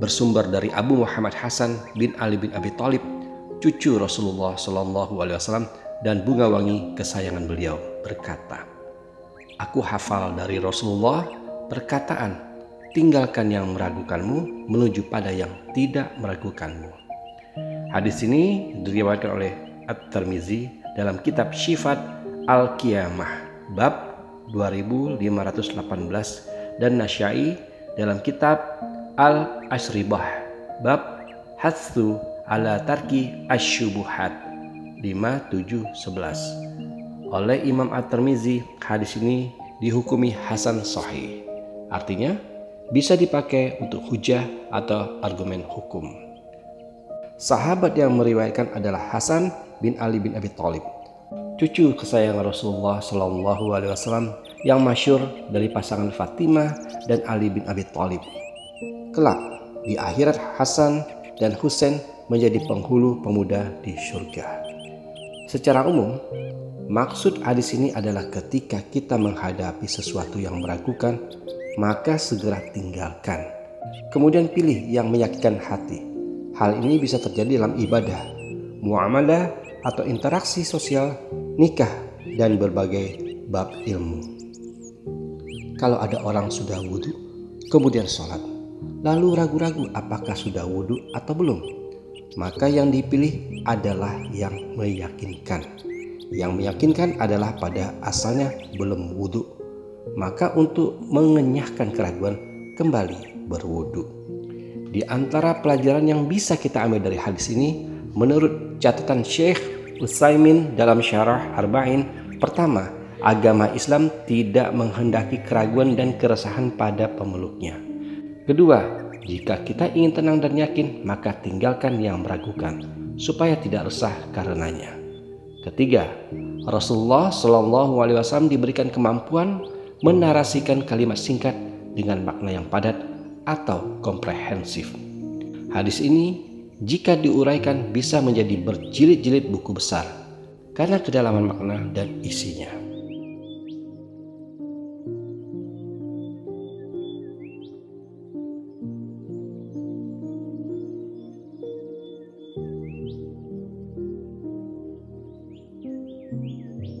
bersumber dari Abu Muhammad Hasan bin Ali bin Abi Thalib, cucu Rasulullah Shallallahu Alaihi Wasallam dan bunga wangi kesayangan beliau berkata, Aku hafal dari Rasulullah perkataan, tinggalkan yang meragukanmu menuju pada yang tidak meragukanmu. Hadis ini diriwayatkan oleh At-Tirmizi dalam kitab Syifat Al-Qiyamah bab 2518 dan Nasyai dalam kitab Al-Asribah bab Hatsu ala tarki asyubuhat. 5711 oleh Imam At-Tirmizi hadis ini dihukumi hasan sahih. Artinya bisa dipakai untuk hujah atau argumen hukum. Sahabat yang meriwayatkan adalah Hasan bin Ali bin Abi Thalib cucu kesayangan Rasulullah Shallallahu Alaihi Wasallam yang masyur dari pasangan Fatimah dan Ali bin Abi Thalib Kelak di akhirat Hasan dan Husain menjadi penghulu pemuda di surga. Secara umum, maksud hadis ini adalah ketika kita menghadapi sesuatu yang meragukan, maka segera tinggalkan. Kemudian pilih yang meyakinkan hati. Hal ini bisa terjadi dalam ibadah, muamalah atau interaksi sosial, nikah, dan berbagai bab ilmu. Kalau ada orang sudah wudhu, kemudian sholat, lalu ragu-ragu apakah sudah wudhu atau belum, maka yang dipilih adalah yang meyakinkan. Yang meyakinkan adalah pada asalnya belum wudhu, maka untuk mengenyahkan keraguan kembali berwudhu. Di antara pelajaran yang bisa kita ambil dari hadis ini, menurut catatan Syekh Utsaimin dalam syarah Arba'in, pertama, agama Islam tidak menghendaki keraguan dan keresahan pada pemeluknya. Kedua, jika kita ingin tenang dan yakin, maka tinggalkan yang meragukan, supaya tidak resah karenanya. Ketiga, Rasulullah Shallallahu Alaihi Wasallam diberikan kemampuan menarasikan kalimat singkat dengan makna yang padat atau komprehensif. Hadis ini jika diuraikan bisa menjadi berjilid-jilid buku besar karena kedalaman makna dan isinya.